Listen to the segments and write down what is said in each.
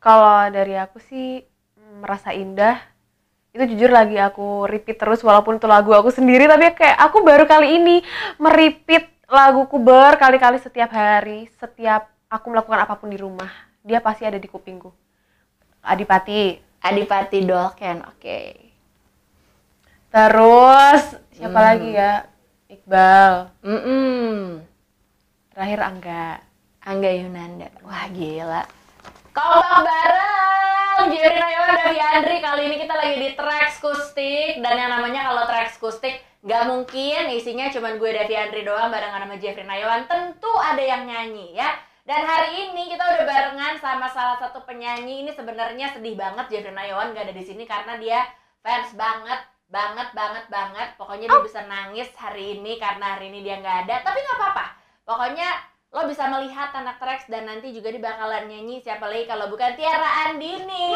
kalau dari aku sih mm, merasa indah. Itu jujur lagi aku repeat terus walaupun itu lagu aku sendiri tapi kayak aku baru kali ini meripit laguku berkali-kali setiap hari setiap aku melakukan apa pun di rumah. Dia pasti ada di kupingku. Adipati. Adipati Dolken oke. Terus siapa Hmm. lagi ya? Iqbal. Mm-mm. terakhir Angga. Angga Yunanda. Wah gila kompak bareng. Jerry Nayawan dan Yandri kali ini kita lagi di Trax Kustik dan yang namanya kalau Trax Kustik nggak mungkin. Isinya cuman gue Devi Andri doang barengan sama Jeffrey Nayawan tentu ada yang nyanyi ya. Dan hari ini kita udah barengan sama salah satu penyanyi. Ini sebenarnya sedih banget Jeffrey Nayawan gak ada di sini karena dia fans banget banget banget banget. Pokoknya dia bisa nangis hari ini karena hari ini dia nggak ada. Tapi nggak apa-apa. Pokoknya lo bisa melihat anak Trax dan nanti juga dia bakalan nyanyi siapa lagi kalau bukan Tiara Andini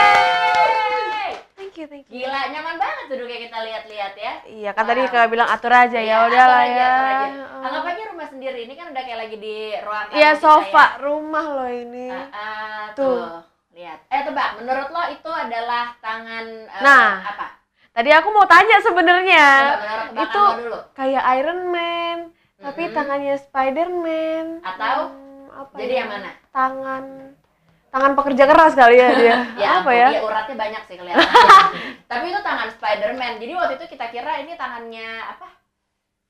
Yeay! thank you thank you Gila, nyaman banget tuh kayak kita lihat-lihat ya. iya kan tadi Wow. kakak bilang atur aja Iya, ya udah lah ya atur aja. Heeh. Anggap aja rumah sendiri ini kan udah kayak lagi di ruang tamu Iya kita sofa ya. rumah lo ini. Ah, ah, Tuh. tuh. Lihat. Eh tebak, menurut lo itu adalah tangan eh, Nah. apa? Tadi aku mau tanya sebenarnya. Itu kayak Iron Man, tapi Mm-mm. tangannya Spider-Man. Atau? Hmm, apa Jadi ya? yang mana? Tangan tangan pekerja keras kali ya dia. apa ampun, ya? Iya, uratnya banyak sih kelihatan. Tapi itu tangan Spider-Man. Jadi waktu itu kita kira ini tangannya apa?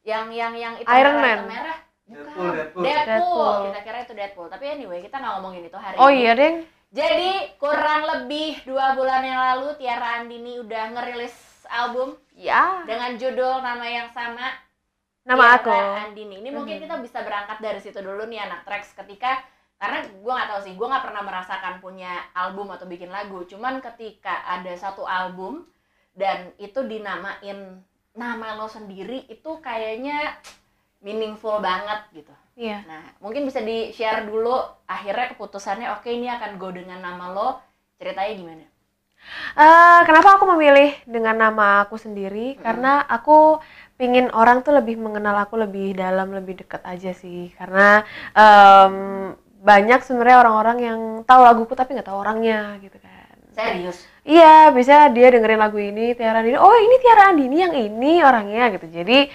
Yang yang yang itu Iron merah, Man. itu merah. Bukan. Deadpool, Deadpool. Deadpool. Deadpool. Kita kira itu Deadpool. Tapi anyway, kita nggak ngomongin itu hari Oh ini. iya, Deng. Jadi kurang lebih dua bulan yang lalu Tiara Andini udah ngerilis album Ya, dengan judul nama yang sama nama Tiara aku. Andini. Ini mungkin Mhm. kita bisa berangkat dari situ dulu nih anak Trax ketika karena gue nggak tahu sih, gue nggak pernah merasakan punya album atau bikin lagu. Cuman ketika ada satu album dan itu dinamain nama lo sendiri itu kayaknya meaningful banget gitu. Iya. Nah, mungkin bisa di-share dulu akhirnya keputusannya oke ini akan go dengan nama lo. Ceritanya gimana? Eh, kenapa aku memilih dengan nama aku sendiri? Mm-mm. Karena aku pingin orang tuh lebih mengenal aku lebih dalam, lebih dekat aja sih. Karena em, banyak sebenarnya orang-orang yang tahu laguku tapi nggak tahu orangnya gitu kan. Serius? Iya, bisa dia dengerin lagu ini Tiara Andini. Oh, ini Tiara Andini yang ini orangnya gitu. Jadi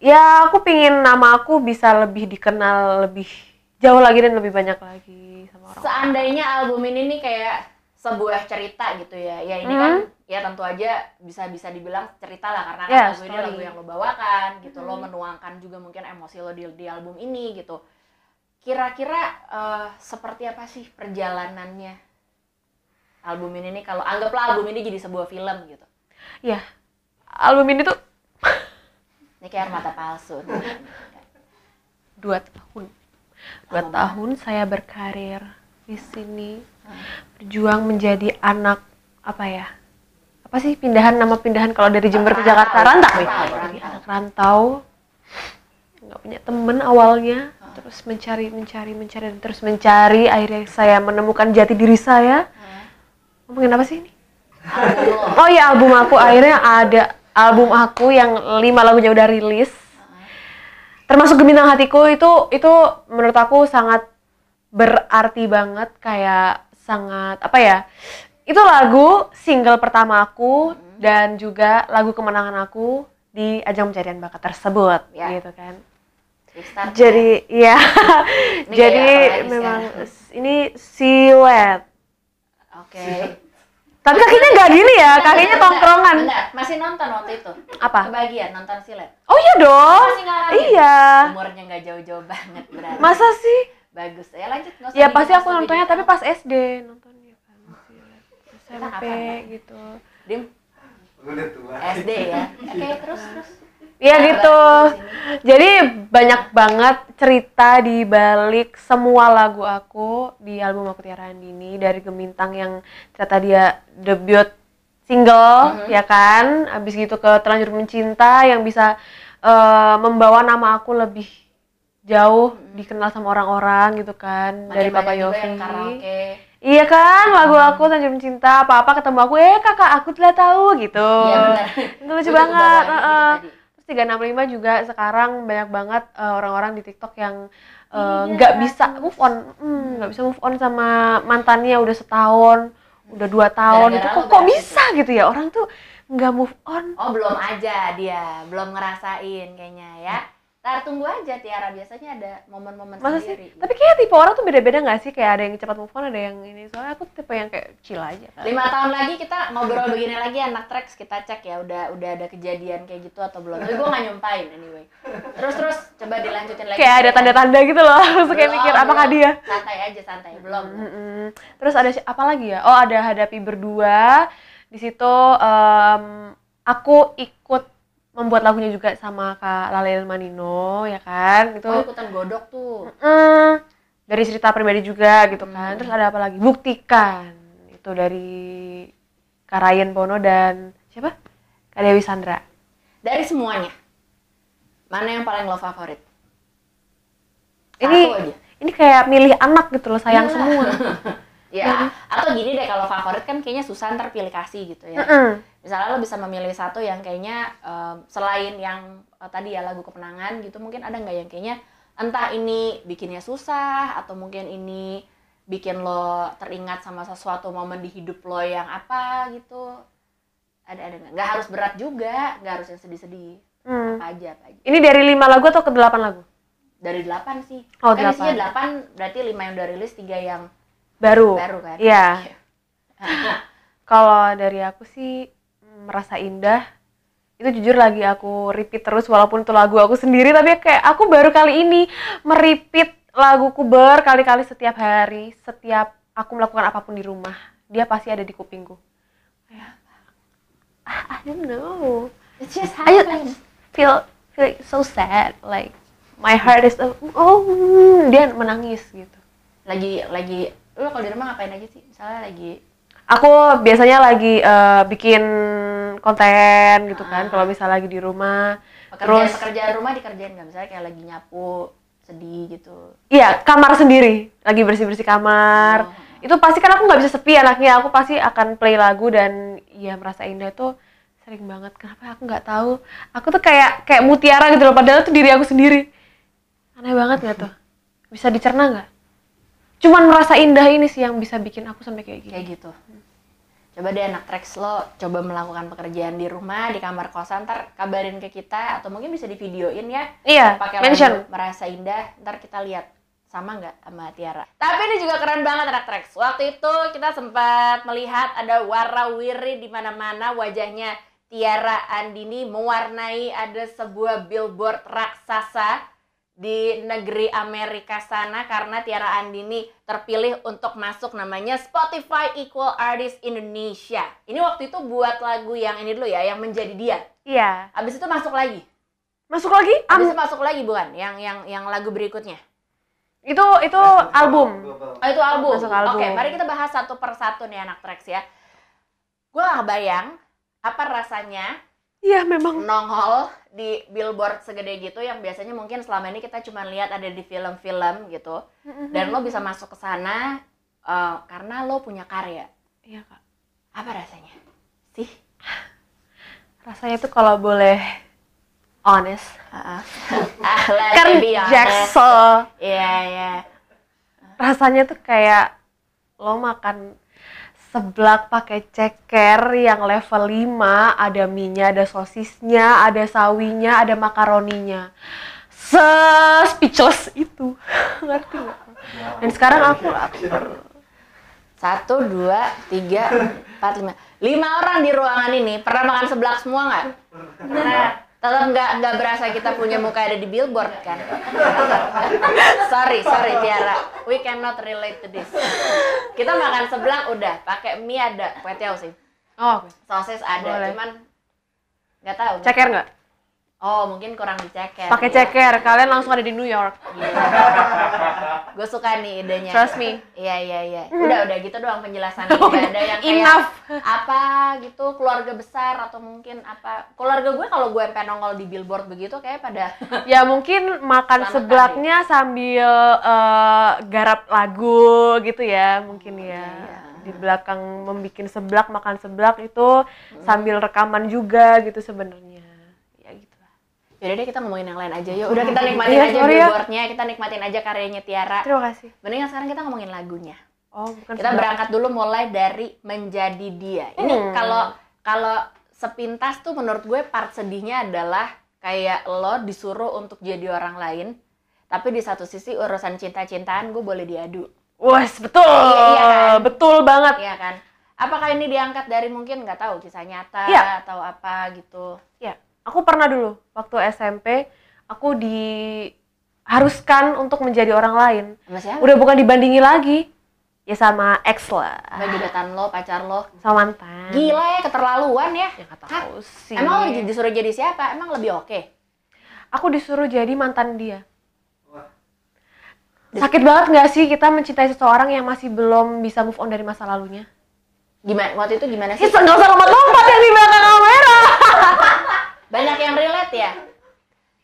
ya aku pingin nama aku bisa lebih dikenal lebih jauh lagi dan lebih banyak lagi sama orang. Seandainya album ini nih kayak sebuah cerita gitu ya. Ya ini Mhm. kan ya tentu aja bisa bisa dibilang cerita lah karena kan Ya, lagu ini lagu yang lo bawakan gitu. Lo Mhm. menuangkan juga mungkin emosi lo di, di album ini gitu. Kira-kira eh, seperti apa sih perjalanannya album ini nih kalau anggaplah album ini jadi sebuah film gitu. Album ini tuh Ini kayak mata palsu. dua tahun dua Lama tahun saya berkarir di sini Hmm. Berjuang menjadi anak apa ya apa sih pindahan nama pindahan kalau dari Jember ke Jakarta? Rantau. Ya? Jadi anak rantau nggak punya temen awalnya terus mencari mencari mencari dan terus mencari. Akhirnya saya menemukan jati diri saya. Ngomongin apa sih ini? Oh ya album aku. Akhirnya ada album aku yang lima lagunya udah rilis. Termasuk Gemintang Hatiku itu itu menurut aku sangat berarti banget kayak sangat apa ya itu lagu single pertama aku Mhm. dan juga lagu kemenangan aku di ajang pencarian bakat tersebut Ya. gitu kan Restart ya. jadi ya Ini jadi apa lagi memang sekarang? ini siluet Oke. tapi kakinya nggak gini ya Bentar, kakinya tongkrongan bentar. Masih nonton waktu itu? apa Kebagian nonton silet. oh iya dong Masih ngalamin? iya Umurnya nggak jauh-jauh banget berarti. masa sih Bagus. Ya lanjut. nggak Ya pasti aku nontonnya tapi pas SD nontonnya kan SMP ya? gitu. Dim, Udah tua. SD ya. Oke, terus terus. Iya Nah, gitu. Jadi banyak banget cerita di balik semua lagu aku di album aku Tiara Andini dari Gemintang yang ternyata dia debut single Mhm. ya kan. Abis gitu ke Terlanjur Mencinta yang bisa eh, membawa nama aku lebih jauh Mhm. dikenal sama orang-orang gitu kan Makin dari Papa Yofi. Iya kan, lagu aku Tanjung Cinta, apa-apa ketemu aku, eh kakak aku telah tahu gitu. Iya benar. Itu lucu banget. tadi. Terus 365 juga sekarang banyak banget eh, orang-orang di TikTok yang eh, Iya, nggak bisa terus. move on Hmm, nggak bisa move on sama mantannya udah setahun udah dua tahun Gara-gara itu lo kok kok bisa gitu ya orang tuh nggak move on Oh belum aja dia, belum ngerasain kayaknya ya. Ntar tunggu aja Tiara, biasanya ada momen-momen masa sih sendiri. tapi kayak tipe orang tuh beda-beda nggak sih kayak ada yang cepat move on ada yang ini soalnya aku tipe yang kayak chill aja Lima tahun lagi kita ngobrol begini lagi anak tracks kita cek ya udah udah ada kejadian kayak gitu atau belum. Tapi gue nggak nyumpain anyway. Terus terus coba dilanjutin lagi. kayak ada tanda-tanda gitu loh terus kayak mikir apakah dia Santai aja santai, belum. Mm-mm. Terus ada apa lagi ya? Oh ada hadapi berdua. Di situ em, aku ikut membuat lagunya juga sama Kak Lalel Manino ya kan? Itu Oh ikutan godok tuh. mm, dari cerita pribadi juga gitu Hmm. kan. Terus ada apa lagi? Buktikan. Itu dari Kak Ryan Bono dan siapa? Kak Dewi Sandra. Dari semuanya, mana yang paling lo favorit? Ini ini kayak milih anak gitu loh, sayang Iya. semua. Ya, atau gini deh kalau favorit kan kayaknya susah ntar pilih kasih gitu ya. Mm-mm. misalnya lo bisa memilih satu yang kayaknya em, selain yang eh, tadi ya lagu kemenangan gitu mungkin ada nggak yang kayaknya entah ini bikinnya susah atau mungkin ini bikin lo teringat sama sesuatu momen di hidup lo yang apa gitu ada ada nggak nggak harus berat juga nggak harus yang sedih-sedih Hmm. apa aja apa aja Ini dari lima lagu atau ke delapan lagu? dari delapan sih Oh, kan delapan. isinya delapan berarti lima yang udah rilis tiga yang Baru. baru kan Iya. Kalau dari aku sih merasa indah. Itu jujur lagi aku repeat terus walaupun itu lagu aku sendiri tapi kayak aku baru kali ini merepeat laguku berkali-kali setiap hari, setiap aku melakukan apa pun di rumah. Dia pasti ada di kupingku. Kayak ah, I don't know. It's just I just, I just feel feel so sad like my heart is oh dia menangis gitu. lagi lagi lo kalau di rumah ngapain aja sih misalnya lagi Aku biasanya lagi eh, bikin konten gitu kan Ah. kalau misalnya lagi di rumah. pekerjaan Terus pekerjaan rumah dikerjain nggak misalnya kayak lagi nyapu sedih gitu iya, kamar sendiri, lagi bersih-bersih kamar. Oh. Itu pasti kan aku nggak bisa sepi anaknya, aku pasti akan play lagu dan ya merasa indah tuh sering banget. Kenapa aku nggak tahu? Aku tuh kayak kayak mutiara gitu loh padahal tuh diri aku sendiri. Aneh banget nggak tuh? Bisa dicerna nggak? Cuman merasa indah ini sih yang bisa bikin aku sampai kayak gini. kayak gitu. Coba deh anak tracks lo coba melakukan pekerjaan di rumah di kamar kosan ntar kabarin ke kita atau mungkin bisa di videoin ya. Iya, pakai mention. merasa indah ntar kita lihat sama nggak sama Tiara. Tapi ini juga keren banget anak tracks waktu itu kita sempat melihat ada warawiri di mana-mana wajahnya Tiara Andini mewarnai ada sebuah billboard raksasa di negeri Amerika sana karena Tiara Andini terpilih untuk masuk namanya Spotify Equal Artist Indonesia. Ini waktu itu buat lagu yang ini dulu ya, yang menjadi dia. Iya. Abis itu masuk lagi. Masuk lagi? Abis itu masuk lagi bukan? Yang yang yang lagu berikutnya. itu itu album. Oh itu album. Masuk album. Oke, mari kita bahas satu persatu nih anak tracks ya. Gue gak bayang apa rasanya Iya memang. nongol di billboard segede gitu yang biasanya mungkin selama ini kita cuma lihat ada di film-film gitu dan lo bisa masuk ke sana eh, karena lo punya karya Iya kak. apa rasanya sih Rasanya tuh kalau boleh honest. ah let Kan. Jaksel. iya iya Rasanya tuh kayak lo makan seblak pakai ceker yang level 5, ada mie-nya, ada sosisnya, ada sawinya, ada makaroninya. Se speechless itu. Ngerti nggak? Dan sekarang aku lapar. satu dua tiga empat lima lima orang di ruangan ini pernah makan seblak semua nggak nah tetap nggak nggak berasa kita punya muka ada di billboard kan? Sorry sorry Tiara. We cannot relate to this. Kita makan seblak udah. Pakai mie ada. Kue tiaw sih. Oh, sosis ada Boleh. cuman nggak tahu. Ceker nggak? Oh mungkin kurang diceker Pakai Iya. ceker. Kalian langsung ada di New York. gue suka nih idenya Trust me. Iya iya iya. Udah udah gitu doang penjelasannya. Gak ada yang kayak Enough. apa gitu keluarga besar atau mungkin apa. Keluarga gue kalau gue sampai nongol di billboard begitu kayak pada Ya mungkin makan Selamat seblaknya sambil eh, garap lagu gitu ya mungkin ya. iya. Di belakang membikin seblak, makan seblak itu sambil rekaman juga gitu sebenarnya. Ya. Yaudah deh kita ngomongin yang lain aja yuk. Udah kita nikmatin Iya, aja sorry ya. billboardnya, kita nikmatin aja karyanya Tiara. Terima kasih. Mendingan sekarang kita ngomongin lagunya. Oh, bukan Kita berangkat dulu mulai dari menjadi dia. Ini Hmm. kalau kalau sepintas tuh menurut gue part sedihnya adalah kayak lo disuruh untuk jadi orang lain, tapi di satu sisi urusan cinta-cintaan gue boleh diadu. Wes, betul. Iya, iya kan? Betul banget. Iya kan? Apakah ini diangkat dari mungkin nggak tahu kisah nyata Iya. atau apa gitu? Ya, aku pernah dulu waktu SMP aku diharuskan untuk menjadi orang lain. Sama siapa? Udah bukan dibandingi lagi. Ya sama ex lah. Sama gebetan lo, pacar lo. Sama mantan. Gila ya, keterlaluan ya. Ya nggak tahu sih. Emang lo disuruh jadi siapa? Emang lebih oke? Aku disuruh jadi mantan dia. Sakit banget nggak sih kita mencintai seseorang yang masih belum bisa move on dari masa lalunya? Gimana? Waktu itu gimana sih? nggak usah lompat-lompat yang di belakang kamera. Banyak yang relate ya?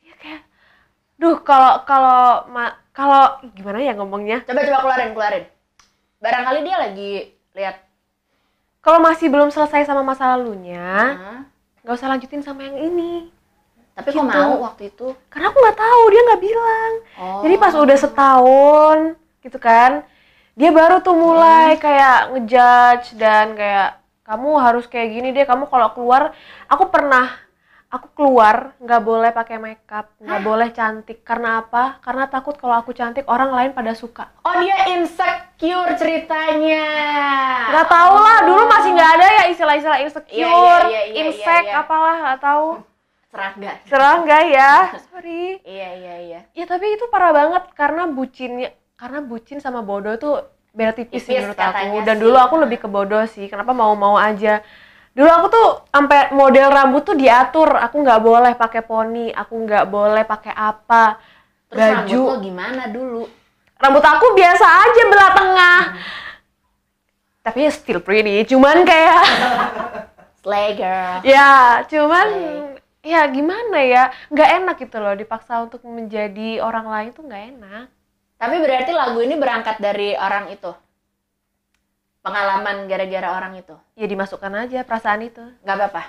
Ya kayak, duh kalau kalau kalau gimana ya ngomongnya? Coba coba keluarin, keluarin. Barangkali dia lagi lihat. Kalau masih belum selesai sama masa lalunya, nggak usah lanjutin sama yang ini. Tapi kok Gitu. mau waktu itu? Karena aku nggak tahu, dia nggak bilang. Oh. Jadi pas udah setahun, gitu kan, dia baru tuh mulai kayak ngejudge dan kayak kamu harus kayak gini deh. Kamu kalau keluar, aku pernah, aku keluar nggak boleh pakai makeup, nggak boleh cantik. Karena apa? Karena takut kalau aku cantik orang lain pada suka. Oh dia insecure ceritanya. Nggak tahu lah, dulu masih nggak ada ya istilah-istilah insecure, Iya, iya, iya, iya, insect, iya, iya. apalah nggak tahu. Serangga. Serangga ya, sorry. Iya iya iya. Ya tapi itu parah banget karena bucinnya karena bucin sama bodoh tuh beda tipis sih Tipis menurut aku. Dan sih. dulu aku lebih ke bodoh sih. Kenapa mau-mau aja. Dulu aku tuh sampai model rambut tuh diatur. Aku nggak boleh pakai poni, aku nggak boleh pakai apa. Terus baju. rambut lo gimana dulu? Rambut aku biasa aja belah tengah. Tapi ya still pretty. Cuman kayak Slay girl. ya, cuman Slay. ya gimana ya? nggak enak gitu loh dipaksa untuk menjadi orang lain tuh nggak enak. Tapi berarti lagu ini berangkat dari orang itu. Pengalaman gara-gara orang itu. Ya dimasukkan aja perasaan itu. Gak apa-apa.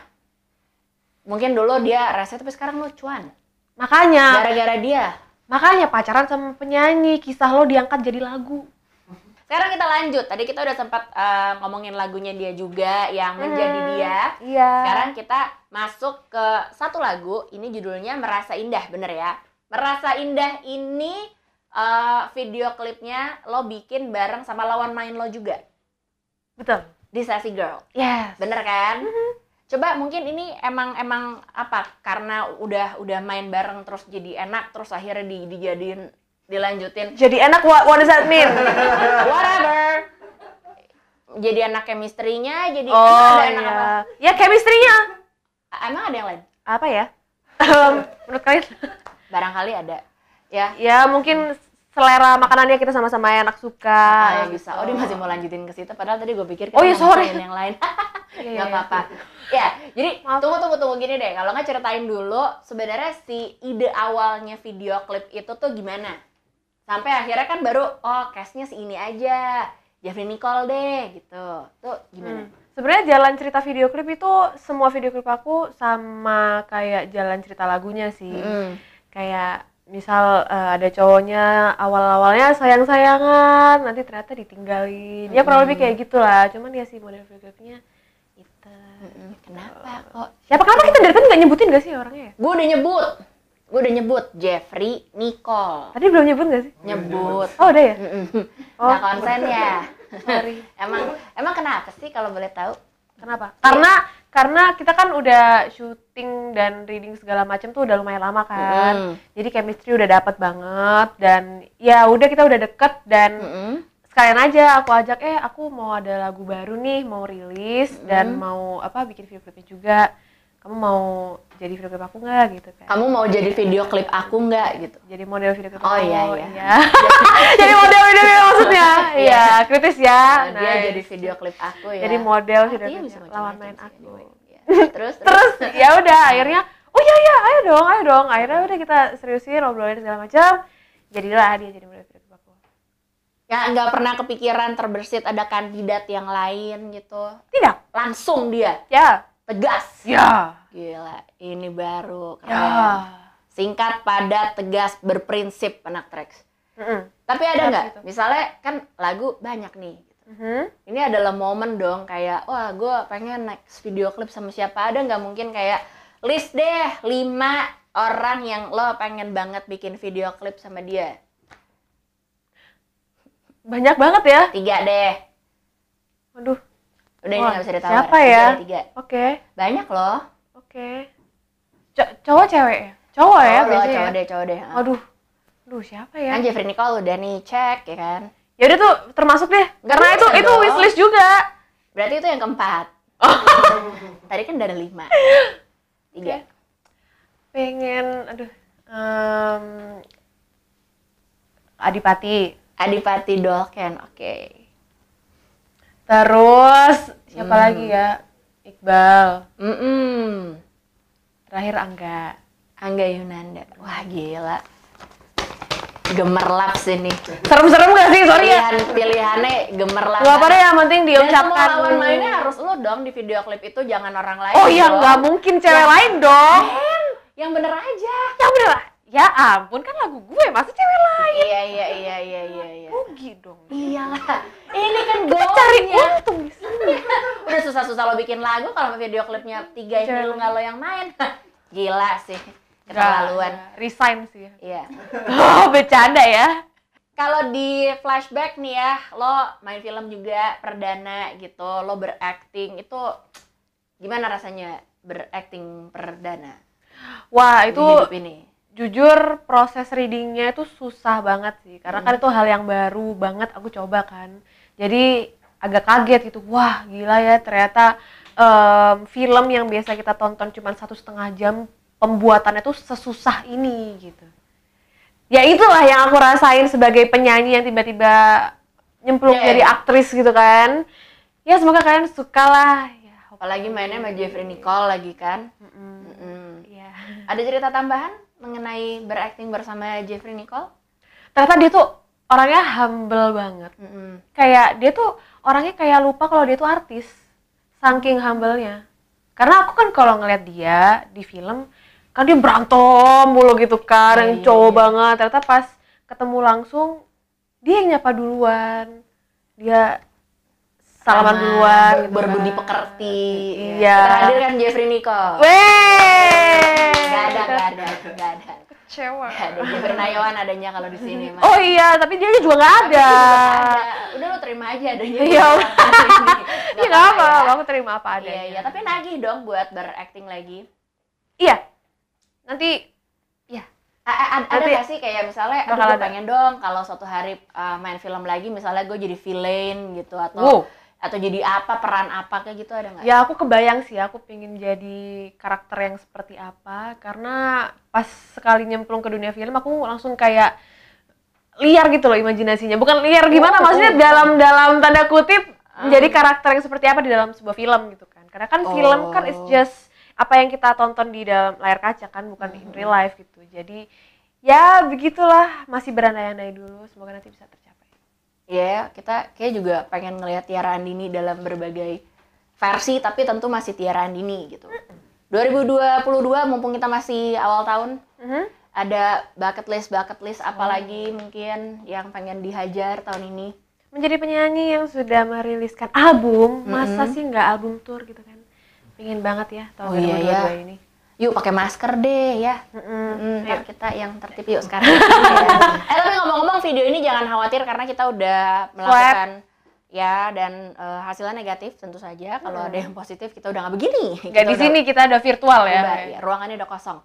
Mungkin dulu dia rese tapi sekarang lo cuan. Makanya, Gara-gara dia. makanya pacaran sama penyanyi, kisah lo diangkat jadi lagu. Sekarang kita lanjut. Tadi kita udah sempat eh, ngomongin lagunya dia juga yang menjadi Hmm, dia. Iya. Sekarang kita masuk ke satu lagu. Ini judulnya Merasa Indah, bener ya? Merasa Indah ini eh, video klipnya lo bikin bareng sama lawan main lo juga Betul. di Sassy Girl. Yes. Bener kan? Coba mungkin ini emang emang apa? Karena udah udah main bareng terus jadi enak terus akhirnya di, dijadiin dilanjutin Jadi enak what, what does that mean? whatever. Jadi enak chemistry-nya, jadi oh ada enak apa? iya. Ya chemistry-nya. Emang ada yang lain? Apa ya? Menurut kalian? Barangkali ada. Ya, ya mungkin selera makanannya kita sama-sama enak suka. Ah, ya gitu. bisa. Oh, dia masih mau lanjutin ke situ. Padahal tadi gue pikir Oh, iya, sorry. ngomongin yang lain. Iya, Gak iya, apa-apa. Ya, jadi Maaf. tunggu tunggu tunggu gini deh. Kalau nggak ceritain dulu sebenarnya si ide awalnya video klip itu tuh gimana? Sampai akhirnya kan baru oh cashnya si ini aja. Jeffrey Nicole deh gitu. Tuh gimana? Hmm. Sebenarnya jalan cerita video klip itu semua video klip aku sama kayak jalan cerita lagunya sih. Mm. Kayak misal eh, ada cowoknya awal-awalnya sayang-sayangan, nanti ternyata ditinggalin. Ya kurang lebih kayak gitulah. Cuman ya sih model klipnya itu. Mm-mm. Kenapa kok? Siapa kenapa kita dari tadi nggak nyebutin gak sih orangnya ya? Gue udah nyebut. Gue udah nyebut Jeffrey Nicole. Tadi belum nyebut gak sih? Nyebut. Oh udah ya? Oh. Nggak konsen ya. Sorry. emang emang kenapa sih kalau boleh tahu? Kenapa? Karena karena kita kan udah syuting dan reading segala macam tuh udah lumayan lama kan. Mm. Jadi chemistry udah dapet banget dan ya udah kita udah deket dan Mm-mm. sekalian aja aku ajak eh aku mau ada lagu baru nih mau rilis dan mau apa bikin video klipnya juga. Kamu mau jadi video klip aku nggak gitu kan? Kamu mau jadi video klip aku nggak gitu? Jadi model video klip Oh, aku. iya, iya. jadi model video klip maksudnya. Iya, kritis ya. Nah, dia Nice. jadi video klip aku ya. Jadi model video klip bisa lawan main aku. Ya. Terus terus ya udah akhirnya oh iya iya ayo dong ayo dong akhirnya udah kita seriusin ngobrolin segala macam jadilah dia jadi model video klip aku ya nggak pernah kepikiran terbersit ada kandidat yang lain gitu. tidak Langsung dia ya tegas. ya Gila, ini baru keren. ya Singkat, padat, tegas, berprinsip anak tracks. Mm-mm. Tapi ada Harus nggak? gitu. Misalnya kan lagu banyak nih. Mhm. Ini adalah momen dong kayak wah gue pengen next video klip sama siapa ada nggak mungkin kayak list deh lima orang yang lo pengen banget bikin video klip sama dia. Banyak banget ya. Tiga deh. Waduh. Udah ini nggak bisa ditawar. siapa ya? Tiga. Oke. Banyak loh. Oke. Co- cowok cewek ya? Cowok ya Cowok biasanya. cowok ya? deh, cowok deh. Waduh. Aduh, siapa ya? Kan Jeffrey Nicole udah nih cek ya kan. Ya udah tuh termasuk deh. Karena itu itu dong. wishlist juga. Berarti itu yang keempat. Tadi kan ada lima. Tiga. Pengen aduh. em, Adipati. Adipati Dolken, oke. Terus siapa Hmm. lagi ya? Iqbal. Mm-mm. Terakhir Angga. Angga Yunanda. Wah gila. Gemerlap sini. Serem-serem gak sih? Sorry ya. Pilihan pilihannya gemerlap. Gak apa deh yang penting Dan semua diucapkan. lawan mainnya harus lu dong di video klip itu jangan orang lain. Oh iya nggak mungkin cewek Ya. lain dong. Men, yang bener aja. Ya bener. Ya ampun kan lagu gue masa cewek lain. Iya iya iya iya iya iya. Rugi dong. Iyalah. Ini kan Kita cari goalnya. untung di sini. Udah susah-susah lo bikin lagu kalau video klipnya tiga ini Cewek. lu nggak lo yang main. Gila sih. Keterlaluan. Resign sih. Iya. Oh, bercanda ya. Kalau di flashback nih ya, lo main film juga perdana gitu, lo berakting itu gimana rasanya berakting perdana Wah, itu ini? jujur proses readingnya itu susah banget sih. Karena kan itu hal yang baru banget aku coba kan. Jadi agak kaget gitu. Wah, gila ya ternyata em, film yang biasa kita tonton cuma satu setengah jam pembuatannya tuh sesusah ini gitu. Ya itulah yang aku rasain sebagai penyanyi yang tiba-tiba nyemplung Ya, jadi ya. aktris gitu kan. Ya semoga kalian suka lah. Ya, Apalagi mainnya sama Jeffrey Nicole lagi kan? mm-mm. Mm-mm. Iya. Ada cerita tambahan mengenai berakting bersama Jeffrey Nicole? Ternyata dia tuh orangnya humble banget. Mm-mm. kayak dia tuh orangnya kayak lupa kalau dia tuh artis saking humble-nya karena aku kan kalau ngeliat dia di film kan dia berantem mulu gitu kan Iya, yang iya, cowok iya. banget ternyata pas ketemu langsung dia yang nyapa duluan dia salaman duluan gitu berbudi kan. pekerti. Iya. Terhadir kan Jeffrey Nicole. Weh Gak ada, gak ada, gak ada. Kecewa Gak ada Jeffrey Nayawan adanya kalau di sini mah. oh iya tapi dia juga nggak ada juga nggak ada. Udah lo terima aja adanya. Iya. Nggak Iya nggak apa, ya. aku terima apa Iya, adanya. iya. Tapi nagih dong buat berakting lagi. Iya. Nanti ya. A- a- ada nggak sih kayak misalnya, aduh gue pengen dong kalau suatu hari uh, main film lagi, misalnya gue jadi villain gitu atau Wow. Atau jadi apa peran apa kayak gitu ada nggak? Ya aku kebayang sih aku pengen jadi karakter yang seperti apa karena pas sekali nyemplung ke dunia film aku langsung kayak liar gitu loh imajinasinya. Bukan liar gimana Oh, maksudnya oh, dalam dalam tanda kutip Ah. menjadi karakter yang seperti apa di dalam sebuah film gitu kan. Karena kan film kan it's Oh. just apa yang kita tonton di dalam layar kaca kan bukan in Hmm. real life gitu. Jadi ya begitulah masih berandai-andai dulu semoga nanti bisa tercapai. Iya, kita kayak juga pengen ngelihat Tiara Andini dalam berbagai versi, tapi tentu masih Tiara Andini gitu. 2022 mumpung kita masih awal tahun, Mhm. ada bucket list bucket list apalagi mungkin yang pengen dihajar tahun ini. menjadi penyanyi yang sudah meriliskan album, masa Mm-mm. sih nggak album tour gitu kan? Pengen banget ya tahun Oh iya 2022 ya. ini. Yuk pakai masker deh ya. Mm-mm. Mm, Ayo. ntar kita yang tertib yuk sekarang. eh tapi ngomong-ngomong video ini jangan khawatir karena kita udah melakukan ya dan eh, hasilnya negatif tentu saja. Kalau ada yang positif kita udah nggak begini. Nggak Kita di udah sini kita ada virtual ya. ya, ruangannya udah kosong.